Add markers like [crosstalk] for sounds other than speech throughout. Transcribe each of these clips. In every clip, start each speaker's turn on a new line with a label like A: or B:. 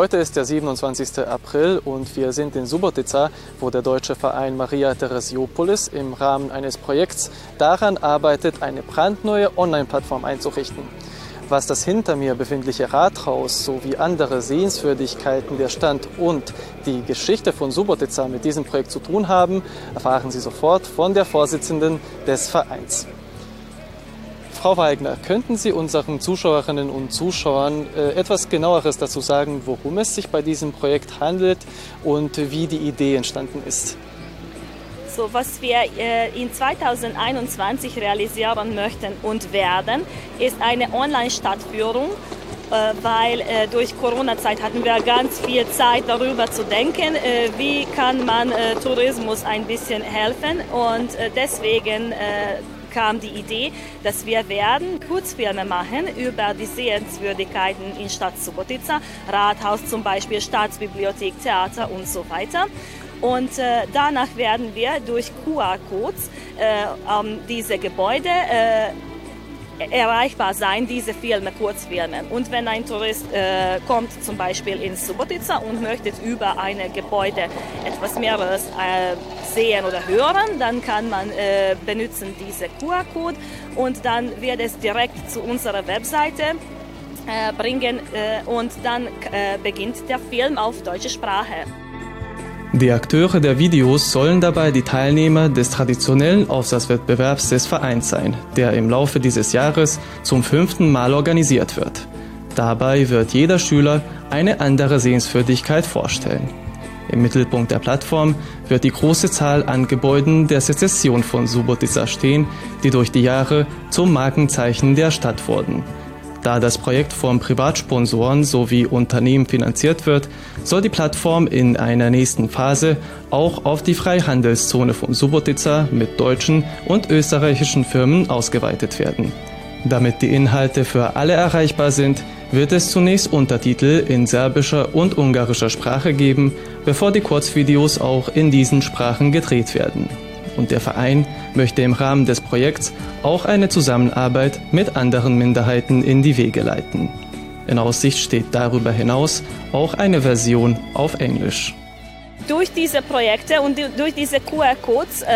A: Heute ist der 27. April und wir sind in Subotica, wo der deutsche Verein Maria Theresiopolis im Rahmen eines Projekts daran arbeitet, eine brandneue Online-Plattform einzurichten. Was das hinter mir befindliche Rathaus sowie andere Sehenswürdigkeiten der Stand und die Geschichte von Subotica mit diesem Projekt zu tun haben, erfahren Sie sofort von der Vorsitzenden des Vereins. Frau Weigner, könnten Sie unseren Zuschauerinnen und Zuschauern äh, etwas genaueres dazu sagen, worum es sich bei diesem Projekt handelt und wie die Idee entstanden ist?
B: So, was wir äh, in 2021 realisieren möchten und werden, ist eine Online-Stadtführung äh, weil durch Corona-Zeit hatten wir ganz viel Zeit darüber zu denken, wie kann man Tourismus ein bisschen helfen und deswegen kam die Idee, dass wir werden Kurzfilme machen über die Sehenswürdigkeiten in Stadt Subotica, Rathaus zum Beispiel, Staatsbibliothek, Theater und so weiter. Und äh, danach werden wir durch QR-Codes äh, ähm, diese Gebäude äh, erreichbar sein, diese Filme, Kurzfilme. Und wenn ein Tourist äh, kommt zum Beispiel in Subotica und möchte über ein Gebäude etwas mehreres äh, sehen oder hören, dann kann man äh, benutzen diese QR-Code und dann wird es direkt zu unserer Webseite äh, bringen äh, und dann äh, beginnt der Film auf deutsche Sprache.
A: Die Akteure der Videos sollen dabei die Teilnehmer des traditionellen Aufsatzwettbewerbs des Vereins sein, der im Laufe dieses Jahres zum fünften Mal organisiert wird. Dabei wird jeder Schüler eine andere Sehenswürdigkeit vorstellen. Im Mittelpunkt der Plattform wird die große Zahl an Gebäuden der Sezession von Subotica stehen, die durch die Jahre zum Markenzeichen der Stadt wurden. Da das Projekt von Privatsponsoren sowie Unternehmen finanziert wird, soll die Plattform in einer nächsten Phase auch auf die Freihandelszone von Subotica mit deutschen und österreichischen Firmen ausgeweitet werden. Damit die Inhalte für alle erreichbar sind, wird es zunächst Untertitel in serbischer und ungarischer Sprache geben, bevor die Kurzvideos auch in diesen Sprachen gedreht werden und der Verein möchte im Rahmen des Projekts auch eine Zusammenarbeit mit anderen Minderheiten in die Wege leiten. In Aussicht steht darüber hinaus auch eine Version auf Englisch.
B: Durch diese Projekte und durch diese QR-Codes äh,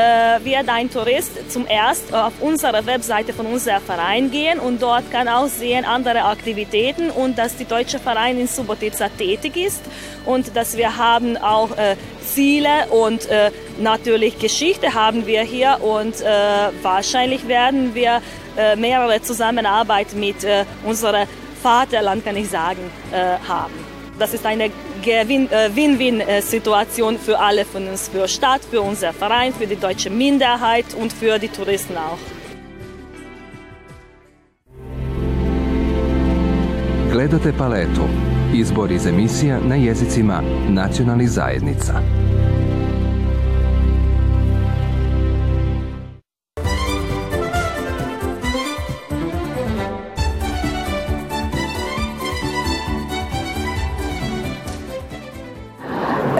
B: wird ein Tourist zum erst auf unsere Webseite von unserem Verein gehen und dort kann auch sehen andere Aktivitäten und dass die deutsche Verein in Subotica tätig ist und dass wir haben auch äh, Ziele und äh, natürlich Geschichte haben wir hier und äh, wahrscheinlich werden wir äh, mehrere Zusammenarbeit mit äh, unserem Vaterland, kann ich sagen, haben. Das ist eine äh, Win-Win-Situation für alle von uns, für Stadt, für unser Verein, für die deutsche Minderheit und für die Touristen auch.
C: Gledate paletu. Izbor iz emisija na jezicima nacionalnih zajednica.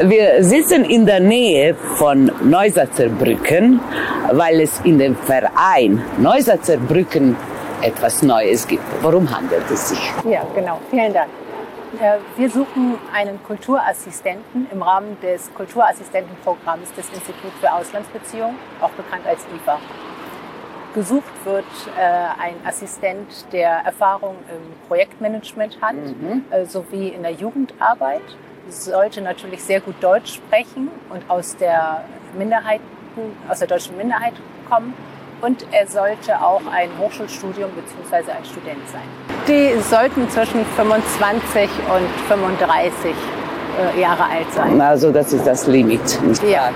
D: Wir sitzen in der Nähe von Neusatzer Brücken, weil es in dem Verein Neusatzer Brücken etwas Neues gibt. Worum handelt es sich?
E: Ja, genau. Vielen Dank. Wir suchen einen Kulturassistenten im Rahmen des Kulturassistentenprogramms des Instituts für Auslandsbeziehungen, auch bekannt als IFA. Gesucht wird äh, ein Assistent, der Erfahrung im Projektmanagement hat, mhm. äh, sowie in der Jugendarbeit sollte natürlich sehr gut Deutsch sprechen und aus der Minderheit, aus der deutschen Minderheit kommen. Und er sollte auch ein Hochschulstudium bzw. ein Student sein. Die sollten zwischen 25 und 35 äh, Jahre alt sein.
D: Also das ist das Limit. Nicht ja.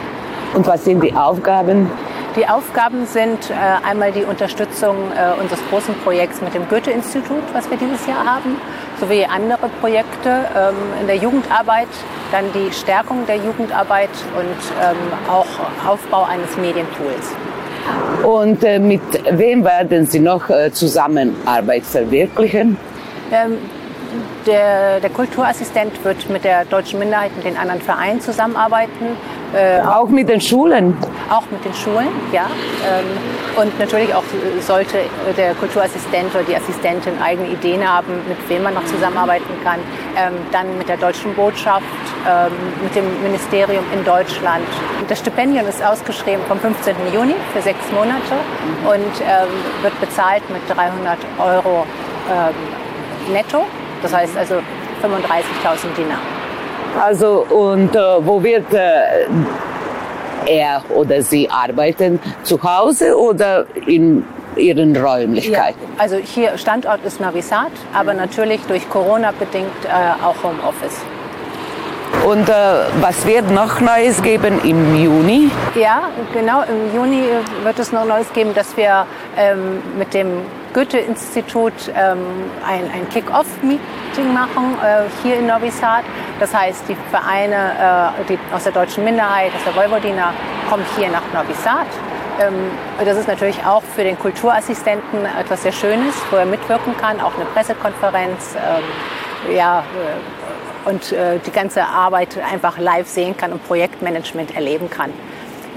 D: Und was sind die Aufgaben?
E: Die Aufgaben sind äh, einmal die Unterstützung äh, unseres großen Projekts mit dem Goethe-Institut, was wir dieses Jahr haben, sowie andere Projekte ähm, in der Jugendarbeit, dann die Stärkung der Jugendarbeit und ähm, auch Aufbau eines Medienpools.
D: Und äh, mit wem werden Sie noch äh, Zusammenarbeit verwirklichen?
E: Ähm, der, der, Kulturassistent wird mit der deutschen Minderheit und den anderen Vereinen zusammenarbeiten.
D: Äh, auch mit den Schulen?
E: Auch mit den Schulen, ja. Ähm, und natürlich auch sollte der Kulturassistent oder die Assistentin eigene Ideen haben, mit wem man noch zusammenarbeiten kann. Ähm, dann mit der deutschen Botschaft, ähm, mit dem Ministerium in Deutschland. Das Stipendium ist ausgeschrieben vom 15. Juni für sechs Monate und ähm, wird bezahlt mit 300 Euro ähm, netto. Das heißt also 35.000 Dinar.
D: Also und äh, wo wird äh, er oder sie arbeiten? Zu Hause oder in ihren Räumlichkeiten?
E: Ja, also hier Standort ist Novi Sad, aber natürlich durch Corona bedingt äh, auch Homeoffice.
D: Und äh, was wird noch Neues geben im Juni?
E: Ja, genau. Im Juni wird es noch Neues geben, dass wir ähm, mit dem Goethe-Institut ähm, ein, ein Kick-Off-Meeting machen äh, hier in Novi Sad. Das heißt, die Vereine äh, die aus der deutschen Minderheit, aus der Vojvodina, kommen hier nach Novi Sad. Ähm, das ist natürlich auch für den Kulturassistenten etwas sehr Schönes, wo er mitwirken kann, auch eine Pressekonferenz. Ähm, ja, äh, und äh, die ganze Arbeit einfach live sehen kann und Projektmanagement erleben kann.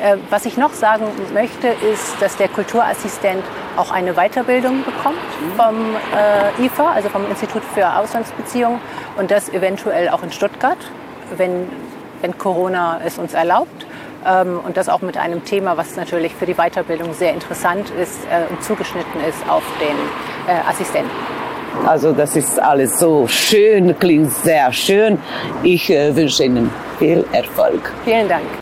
E: Äh, was ich noch sagen möchte, ist, dass der Kulturassistent auch eine Weiterbildung bekommt vom äh, IFA, also vom Institut für Auslandsbeziehungen und das eventuell auch in Stuttgart, wenn, wenn Corona es uns erlaubt. Ähm, und das auch mit einem Thema, was natürlich für die Weiterbildung sehr interessant ist äh, und zugeschnitten ist auf den äh, Assistenten.
D: Also das ist alles so schön, klingt sehr schön. Ich äh, wünsche Ihnen viel Erfolg.
E: Vielen Dank.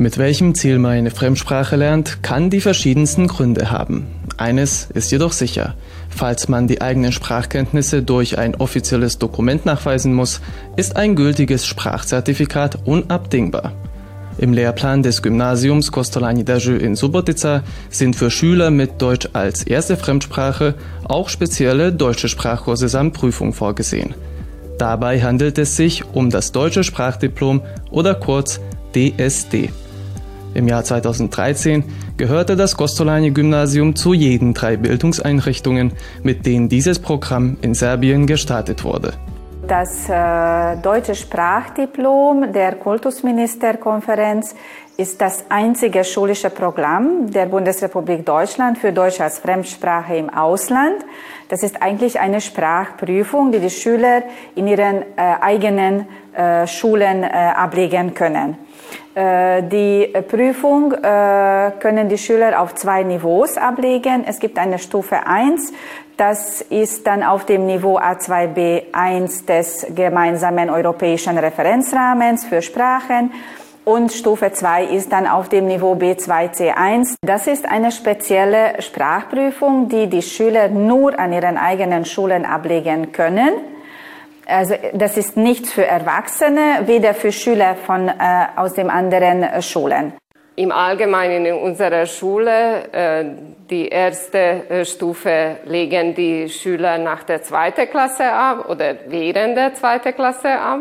A: Mit welchem Ziel man eine Fremdsprache lernt, kann die verschiedensten Gründe haben. Eines ist jedoch sicher. Falls man die eigenen Sprachkenntnisse durch ein offizielles Dokument nachweisen muss, ist ein gültiges Sprachzertifikat unabdingbar. Im Lehrplan des Gymnasiums Kostolani Daju in Subotica sind für Schüler mit Deutsch als erste Fremdsprache auch spezielle deutsche Sprachkurse samt Prüfung vorgesehen. Dabei handelt es sich um das deutsche Sprachdiplom oder kurz DSD. Im Jahr 2013 gehörte das Kostolani-Gymnasium zu jeden drei Bildungseinrichtungen, mit denen dieses Programm in Serbien gestartet wurde.
F: Das äh, deutsche Sprachdiplom der Kultusministerkonferenz ist das einzige schulische Programm der Bundesrepublik Deutschland für Deutsch als Fremdsprache im Ausland. Das ist eigentlich eine Sprachprüfung, die die Schüler in ihren äh, eigenen äh, Schulen äh, ablegen können. Äh, die Prüfung äh, können die Schüler auf zwei Niveaus ablegen. Es gibt eine Stufe 1, das ist dann auf dem Niveau A2B1 des gemeinsamen europäischen Referenzrahmens für Sprachen. Und Stufe 2 ist dann auf dem Niveau B2C1. Das ist eine spezielle Sprachprüfung, die die Schüler nur an ihren eigenen Schulen ablegen können. Also das ist nichts für Erwachsene, weder für Schüler von, äh, aus den anderen Schulen.
G: Im Allgemeinen in unserer Schule, äh, die erste äh, Stufe legen die Schüler nach der zweiten Klasse ab oder während der zweiten Klasse ab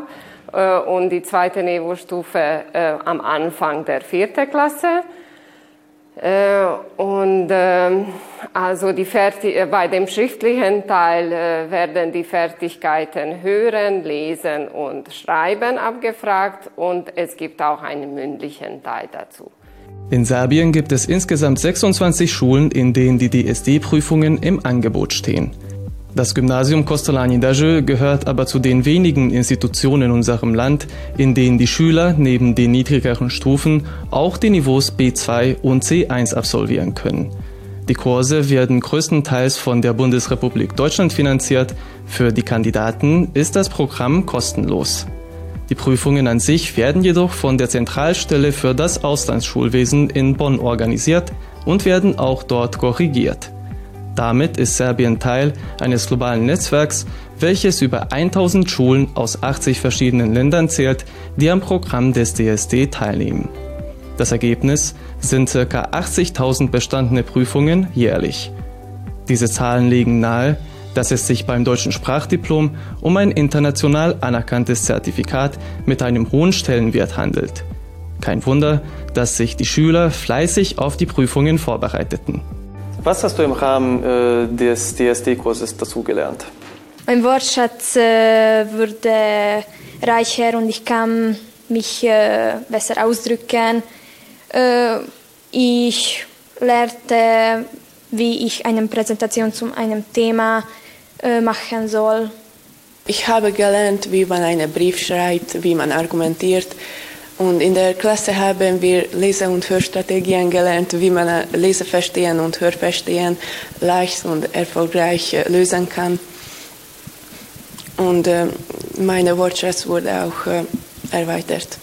G: und die zweite Niveaustufe äh, am Anfang der vierten Klasse. Äh, und ähm, also die äh, bei dem schriftlichen Teil äh, werden die Fertigkeiten Hören, Lesen und Schreiben abgefragt und es gibt auch einen mündlichen Teil dazu.
A: In Serbien gibt es insgesamt 26 Schulen, in denen die DSD-Prüfungen im Angebot stehen. Das Gymnasium Kostolani Dajö gehört aber zu den wenigen Institutionen in unserem Land, in denen die Schüler neben den niedrigeren Stufen auch die Niveaus B2 und C1 absolvieren können. Die Kurse werden größtenteils von der Bundesrepublik Deutschland finanziert. Für die Kandidaten ist das Programm kostenlos. Die Prüfungen an sich werden jedoch von der Zentralstelle für das Auslandsschulwesen in Bonn organisiert und werden auch dort korrigiert. Damit ist Serbien Teil eines globalen Netzwerks, welches über 1000 Schulen aus 80 verschiedenen Ländern zählt, die am Programm des DSD teilnehmen. Das Ergebnis sind ca. 80.000 bestandene Prüfungen jährlich. Diese Zahlen legen nahe, dass es sich beim deutschen Sprachdiplom um ein international anerkanntes Zertifikat mit einem hohen Stellenwert handelt. Kein Wunder, dass sich die Schüler fleißig auf die Prüfungen vorbereiteten. Was hast du im Rahmen äh, des DSD-Kurses dazugelernt?
H: Mein Wortschatz äh, wurde reicher und ich kann mich äh, besser ausdrücken. Äh, ich lernte, wie ich eine Präsentation zu einem Thema äh, machen soll.
I: Ich habe gelernt, wie man einen Brief schreibt, wie man argumentiert. Und in der Klasse haben wir Lese- und Hörstrategien gelernt, wie man Leseverstehen und Hörverstehen leicht und erfolgreich äh, lösen kann. Und äh, meine Wortschatz wurde auch äh, erweitert.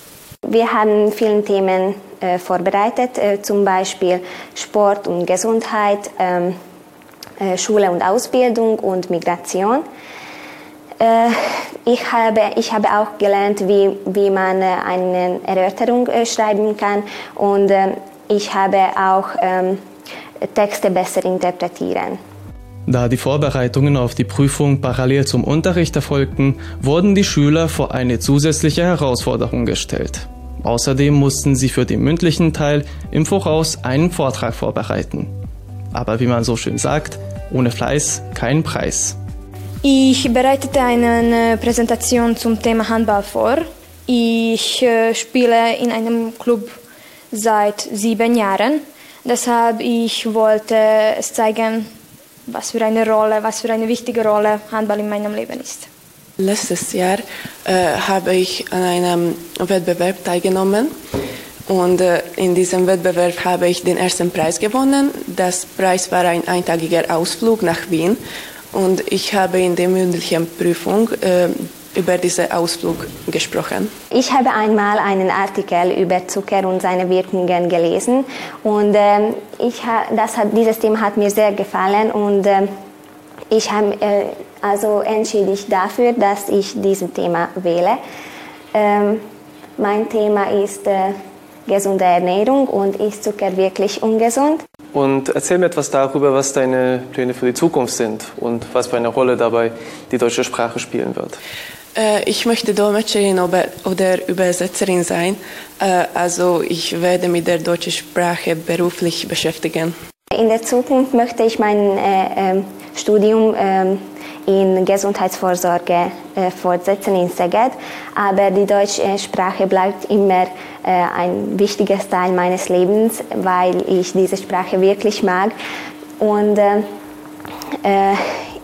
J: Wir haben viele Themen äh, vorbereitet, äh, zum Beispiel Sport und Gesundheit, ähm, äh, Schule und Ausbildung und Migration. Äh, ich, habe, ich habe auch gelernt, wie, wie man äh, eine Erörterung äh, schreiben kann und ich habe auch ähm, Texte besser interpretieren.
A: Da die Vorbereitungen auf die Prüfung parallel zum Unterricht erfolgten, wurden die Schüler vor eine zusätzliche Herausforderung gestellt. Außerdem mussten sie für den mündlichen Teil im Voraus einen Vortrag vorbereiten. Aber wie man so schön sagt, ohne Fleiß kein Preis.
H: Ich bereitete eine Präsentation zum Thema Handball vor. Ich äh, spiele in einem Club seit sieben Jahren. Deshalb ich wollte es zeigen, was für eine Rolle, was für eine wichtige Rolle Handball in meinem Leben ist.
I: Letztes Jahr äh, habe ich an einem Wettbewerb teilgenommen und äh, in diesem Wettbewerb habe ich den ersten Preis gewonnen. Das Preis war ein eintagiger Ausflug nach Wien und ich habe in der mündlichen Prüfung äh, über diesen Ausflug gesprochen.
J: Ich habe einmal einen Artikel über Zucker und seine Wirkungen gelesen und äh, ich das hat, dieses Thema hat mir sehr gefallen und äh, ich habe äh, also entschieden dafür, dass ich dieses Thema wähle. Ähm, mein Thema ist äh, gesunde Ernährung und ist Zucker wirklich ungesund?
A: Und erzähl mir etwas darüber, was deine Pläne für die Zukunft sind und was für eine Rolle dabei die deutsche Sprache spielen wird.
I: Äh, ich möchte Dolmetscherin oder Übersetzerin sein. Äh, also ich werde mit der deutschen Sprache beruflich beschäftigen.
J: In der Zukunft möchte ich mein äh, ähm, Studium ähm, in Gesundheitsvorsorge äh, fortsetzen in Szeged, aber die deutsche Sprache bleibt immer äh, ein wichtiges Teil meines Lebens, weil ich diese Sprache wirklich mag und äh, äh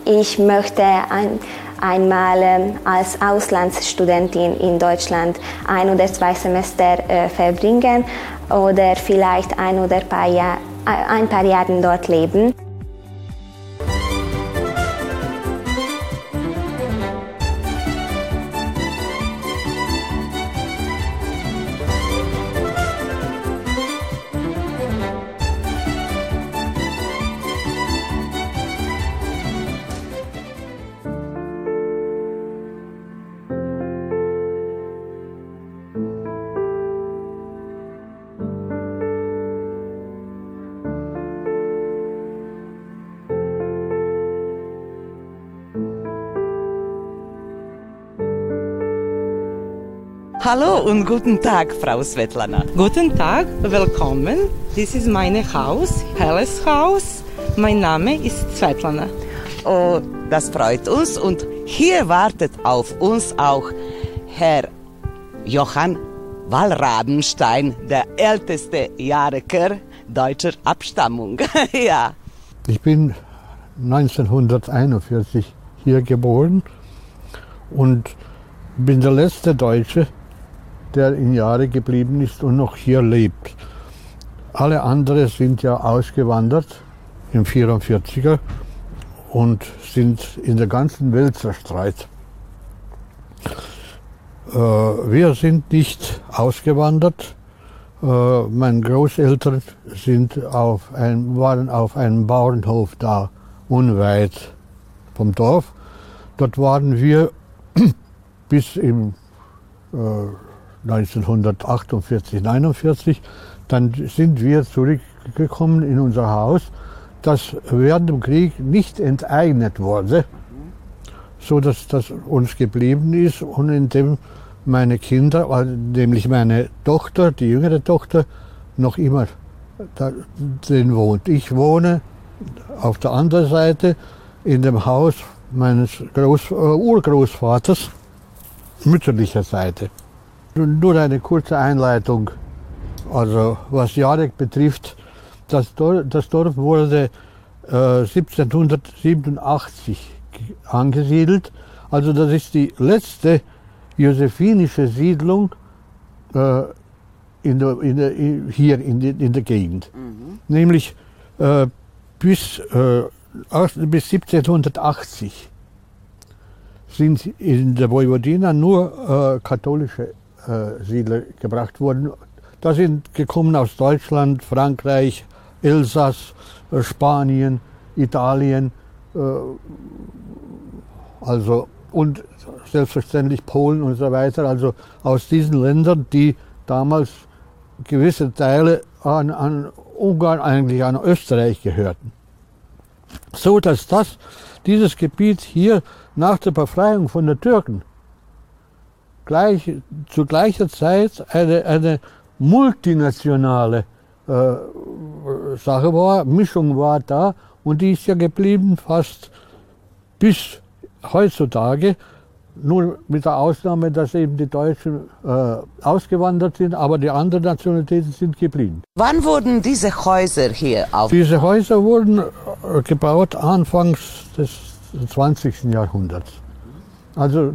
J: ich möchte ein, einmal als Auslandsstudentin in Deutschland ein oder zwei Semester äh, verbringen oder vielleicht ein oder paar Jahr, ein paar Jahre dort leben.
K: Hallo und guten Tag, Frau Svetlana.
L: Guten Tag, willkommen. Dies ist mein Haus, helles Haus. Mein Name ist Svetlana.
K: Oh, das freut uns und hier wartet auf uns auch Herr Johann Wallrabenstein, der älteste Jareker deutscher Abstammung. [laughs] ja.
M: Ich bin 1941 hier geboren und bin der letzte Deutsche, der in Jahre geblieben ist und noch hier lebt. Alle anderen sind ja ausgewandert im 44er und sind in der ganzen Welt zerstreut. Äh, wir sind nicht ausgewandert. Äh, meine Großeltern sind auf ein, waren auf einem Bauernhof da, unweit vom Dorf. Dort waren wir [clears throat] bis im äh, 1948, 49. Dann sind wir zurückgekommen in unser Haus, das während dem Krieg nicht enteignet wurde, so dass das uns geblieben ist und in dem meine Kinder, äh, nämlich meine Tochter, die jüngere Tochter, noch immer drin wohnt. Ich wohne auf der anderen Seite in dem Haus meines Groß, äh, Urgroßvaters mütterlicher Seite. Nur eine kurze Einleitung. Also was Jarek betrifft, das Dorf, das Dorf wurde äh, 1787 angesiedelt. Also das ist die letzte josephinische Siedlung äh, in der, in der, hier in, die, in der Gegend. Mhm. Nämlich äh, bis, äh, bis 1780 sind in der Vojvodina nur äh, katholische Siedler gebracht worden. Da sind gekommen aus Deutschland, Frankreich, Elsass, äh, Spanien, Italien, äh, also und selbstverständlich Polen und so weiter. Also aus diesen Ländern, die damals gewisse Teile an, an Ungarn, eigentlich an Österreich gehörten. So dass das, dieses Gebiet hier nach der Befreiung von den Türken gleich, zu gleicher Zeit eine, eine multinationale äh, Sache war, Mischung war da und die ist ja geblieben fast bis heutzutage. Nur mit der Ausnahme, dass eben die Deutschen äh, ausgewandert sind, aber die anderen Nationalitäten sind geblieben.
K: Wann wurden diese Häuser hier auf?
M: Diese Häuser wurden äh, gebaut anfangs des 20. Jahrhunderts. Also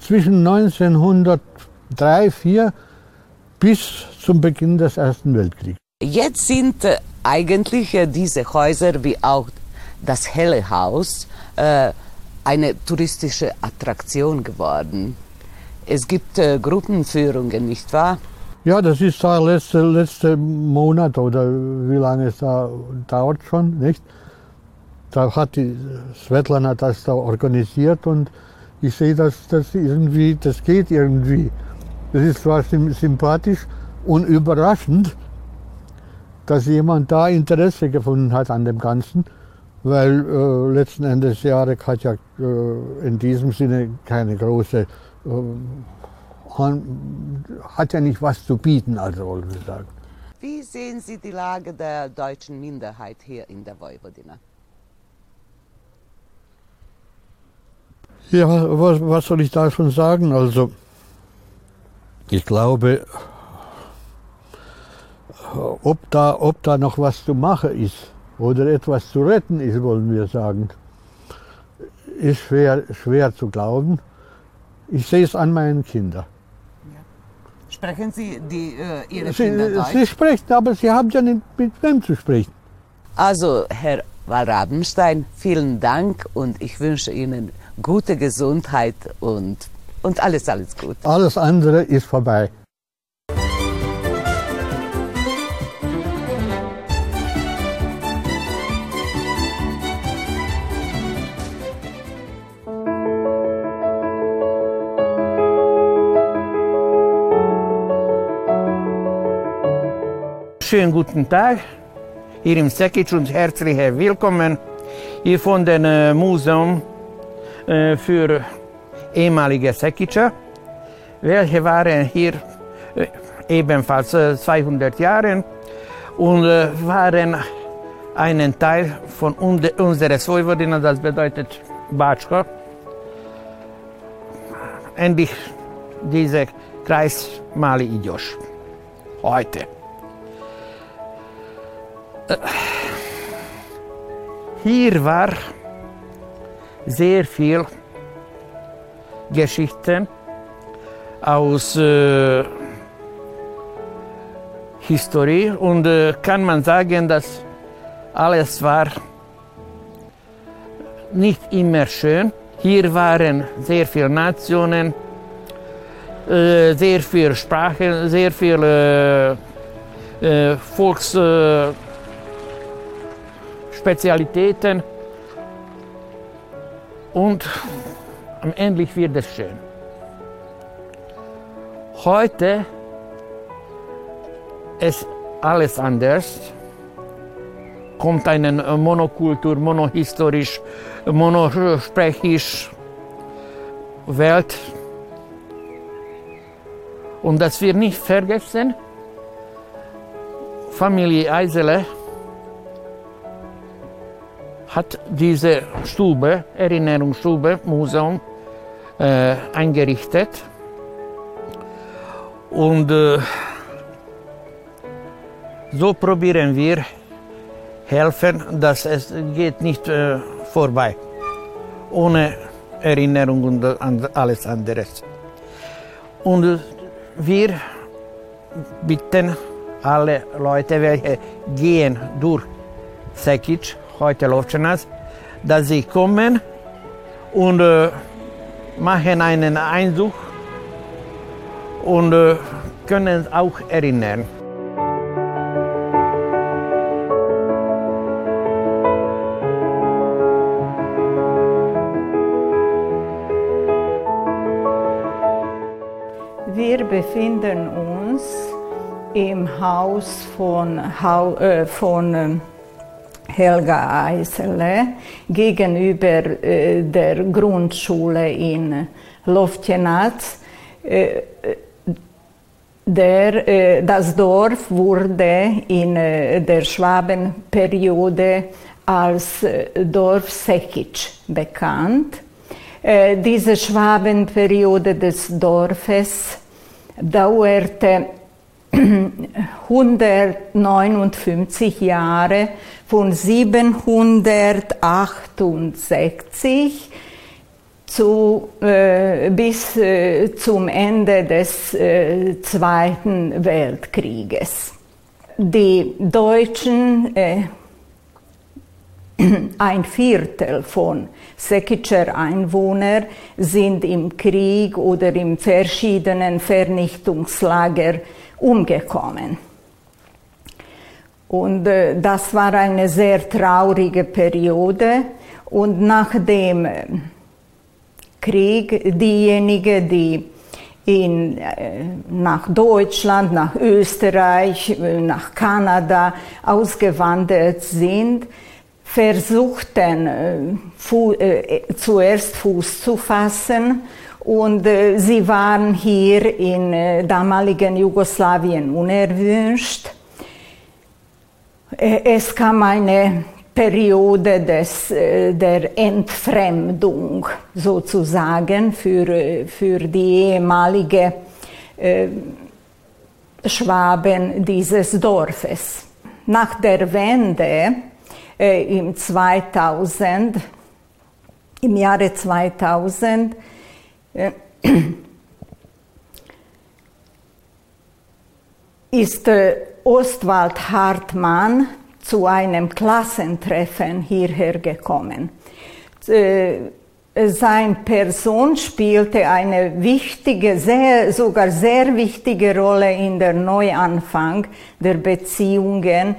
M: zwischen 1903, 1904 bis zum Beginn des Ersten Weltkriegs.
K: Jetzt sind äh, eigentlich äh, diese Häuser wie auch das Helle Haus äh, eine touristische Attraktion geworden. Es gibt Gruppenführungen, nicht wahr?
M: Ja, das ist der letzte, letzte Monat oder wie lange es da dauert schon, nicht? Da hat die Svetlana das da organisiert und ich sehe, dass das irgendwie, das geht irgendwie. Das ist zwar sympathisch und überraschend, dass jemand da Interesse gefunden hat an dem Ganzen weil äh, letzten Endes Jarek hat ja äh, in diesem Sinne keine große, äh, hat ja nicht was zu bieten, also wir sagen.
K: Wie sehen Sie die Lage der deutschen Minderheit hier in der Vojvodina?
M: Ja, was, was soll ich da schon sagen? Also, ich glaube, ob da, ob da noch was zu machen ist, oder etwas zu retten ist, wollen wir sagen, ist schwer, schwer zu glauben. Ich sehe es an meinen Kindern.
K: Sprechen Sie die, äh, Ihre
M: Sie,
K: Kinder Deutsch?
M: Sie sprechen, aber Sie haben ja nicht mit wem zu sprechen.
K: Also, Herr Wallrabenstein, vielen Dank und ich wünsche Ihnen gute Gesundheit und, und alles, alles gut.
M: Alles andere ist vorbei.
N: Schönen guten Tag hier im Sekic und herzlich willkommen hier von dem äh, Museum äh, für ehemalige Sekicer, welche waren hier äh, ebenfalls 200 Jahre und waren einen Teil von unserer Vojvodina, das bedeutet Batschka. Endlich dieser Kreis Mali Idios heute. Hier war sehr viel Geschichten aus äh, Historie und äh, kann man sagen, dass alles war nicht immer schön. Hier waren sehr viele Nationen, äh, sehr viele Sprachen, sehr viele äh, und am Ende wird es schön. Heute ist alles anders. Kommt eine Monokultur, monohistorisch, monosprachisch Welt. Und dass wir nicht vergessen, Familie Eisele hat diese Stube, Erinnerungsstube, Museum, äh, eingerichtet. Und äh, so probieren wir helfen, dass es geht nicht äh, vorbei, ohne Erinnerung und alles anderes. Und wir bitten alle Leute, welche gehen durch Sekic, heute Lovčanac, dass sie kommen und äh, machen einen Einzug und äh, können auch erinnern.
O: Wir befinden uns im Haus von, äh, von ähm, Helga Eisele gegenüber äh, der Grundschule in Lovtjenac. Äh, der, das Dorf wurde in der Schwabenperiode als Dorf Sekic bekannt. Diese Schwabenperiode des Dorfes dauerte [clears throat] 159 Jahre von 768 zu, äh, bis äh, zum Ende des äh, Zweiten Weltkrieges. Die Deutschen, äh, [clears throat] ein Viertel von Sekitscher Einwohner sind im Krieg oder in verschiedenen Vernichtungslager umgekommen. Und äh, das war eine sehr traurige Periode. Und nach dem äh, Krieg, diejenigen, die in, äh, nach Deutschland, nach Österreich, nach Kanada ausgewandert sind, versuchten äh, zuerst Fuß zu fassen und äh, sie waren hier in äh, damaligen Jugoslawien unerwünscht. Äh, es kam eine Periode des, äh, der Entfremdung sozusagen für, äh, für die ehemalige äh, Schwaben dieses Dorfes. Nach der Wende im 2000, im Jahre 2000, [clears throat] ist Ostwald Hartmann zu einem Klassentreffen hierher gekommen. Seine Person spielte eine wichtige, sehr, sogar sehr wichtige Rolle in der Neuanfang der Beziehungen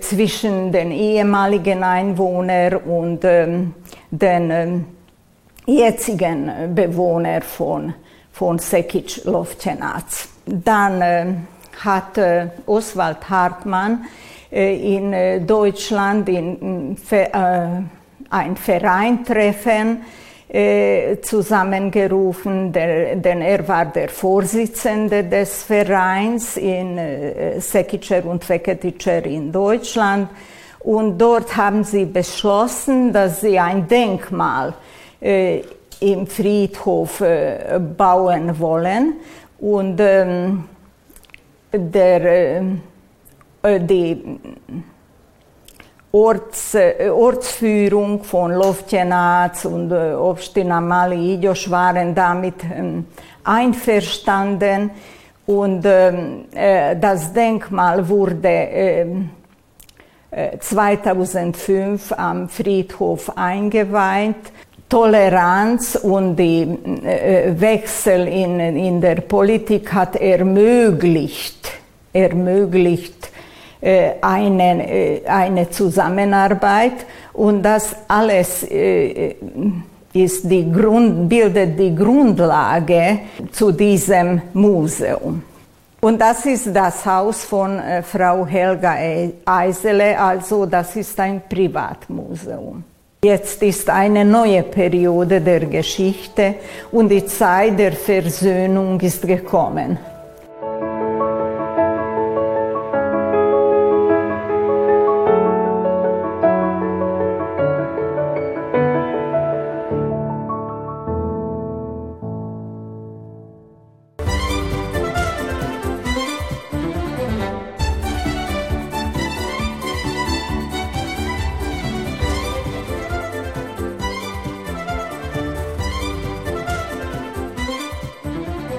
O: zwischen den ehemaligen Einwohnern und ähm, den ähm, jetzigen Bewohner von, von Sekic Lovčenac. Dann äh, hat äh, Oswald Hartmann äh, in äh, Deutschland in, äh, ein Vereintreffen äh, zusammengerufen, der, denn er war der Vorsitzende des Vereins in äh, Sekitscher und Feketitscher in Deutschland. Und dort haben sie beschlossen, dass sie ein Denkmal äh, im Friedhof äh, bauen wollen. Und ähm, der, äh, die Orts, äh, Ortsführung von Lovtjenac und äh, Obstina Mali waren damit ähm, einverstanden und ähm, äh, das Denkmal wurde 2005 am Friedhof eingeweiht Toleranz und die äh, Wechsel in, in der Politik hat ermöglicht, ermöglicht äh, eine, äh, eine Zusammenarbeit und das alles ist die Grund, bildet die Grundlage zu diesem Museum. Und das ist das Haus von Frau Helga Eisele, also das ist ein Privatmuseum. Jetzt ist eine neue Periode der Geschichte und die Zeit der Versöhnung ist gekommen.